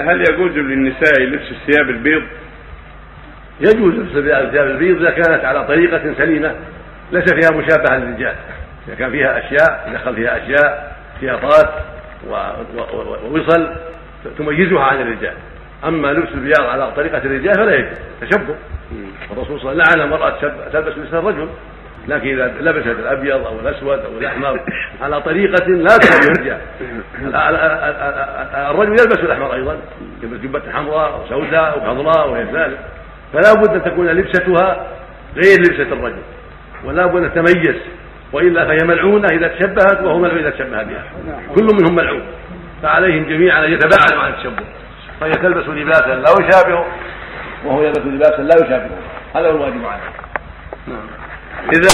هل يجوز للنساء لبس الثياب البيض؟ يجوز لبس الثياب البيض إذا كانت على طريقة سليمة. ليس فيها مشابهة للرجال. إذا كان فيها أشياء دخل فيها أشياء خياطات ووصل تميزها عن الرجال. أما لبس البياض على طريقة الرجال فلا يجوز. تشبه. الرسول صلى الله عليه وسلم لعن المرأة تلبس لبس الرجل. لكن إذا لبست الأبيض أو الأسود أو الأحمر على طريقة لا الرجال الرجل يلبس الأحمر أيضا يلبس جبة حمراء أو سوداء أو خضراء وغير ذلك. فلا بد أن تكون لبستها غير لبسة الرجل ولا بد أن تتميز وإلا فهي ملعونة إذا تشبهت وهو ملعون إذا تشبه بها. كل منهم ملعون فعليهم جميعا أن يتباعدوا عن التشبه. فهي تلبس لباسا لا يشابهه وهو يلبس لباسا لا يشابهه هذا هو الواجب عليه. إذا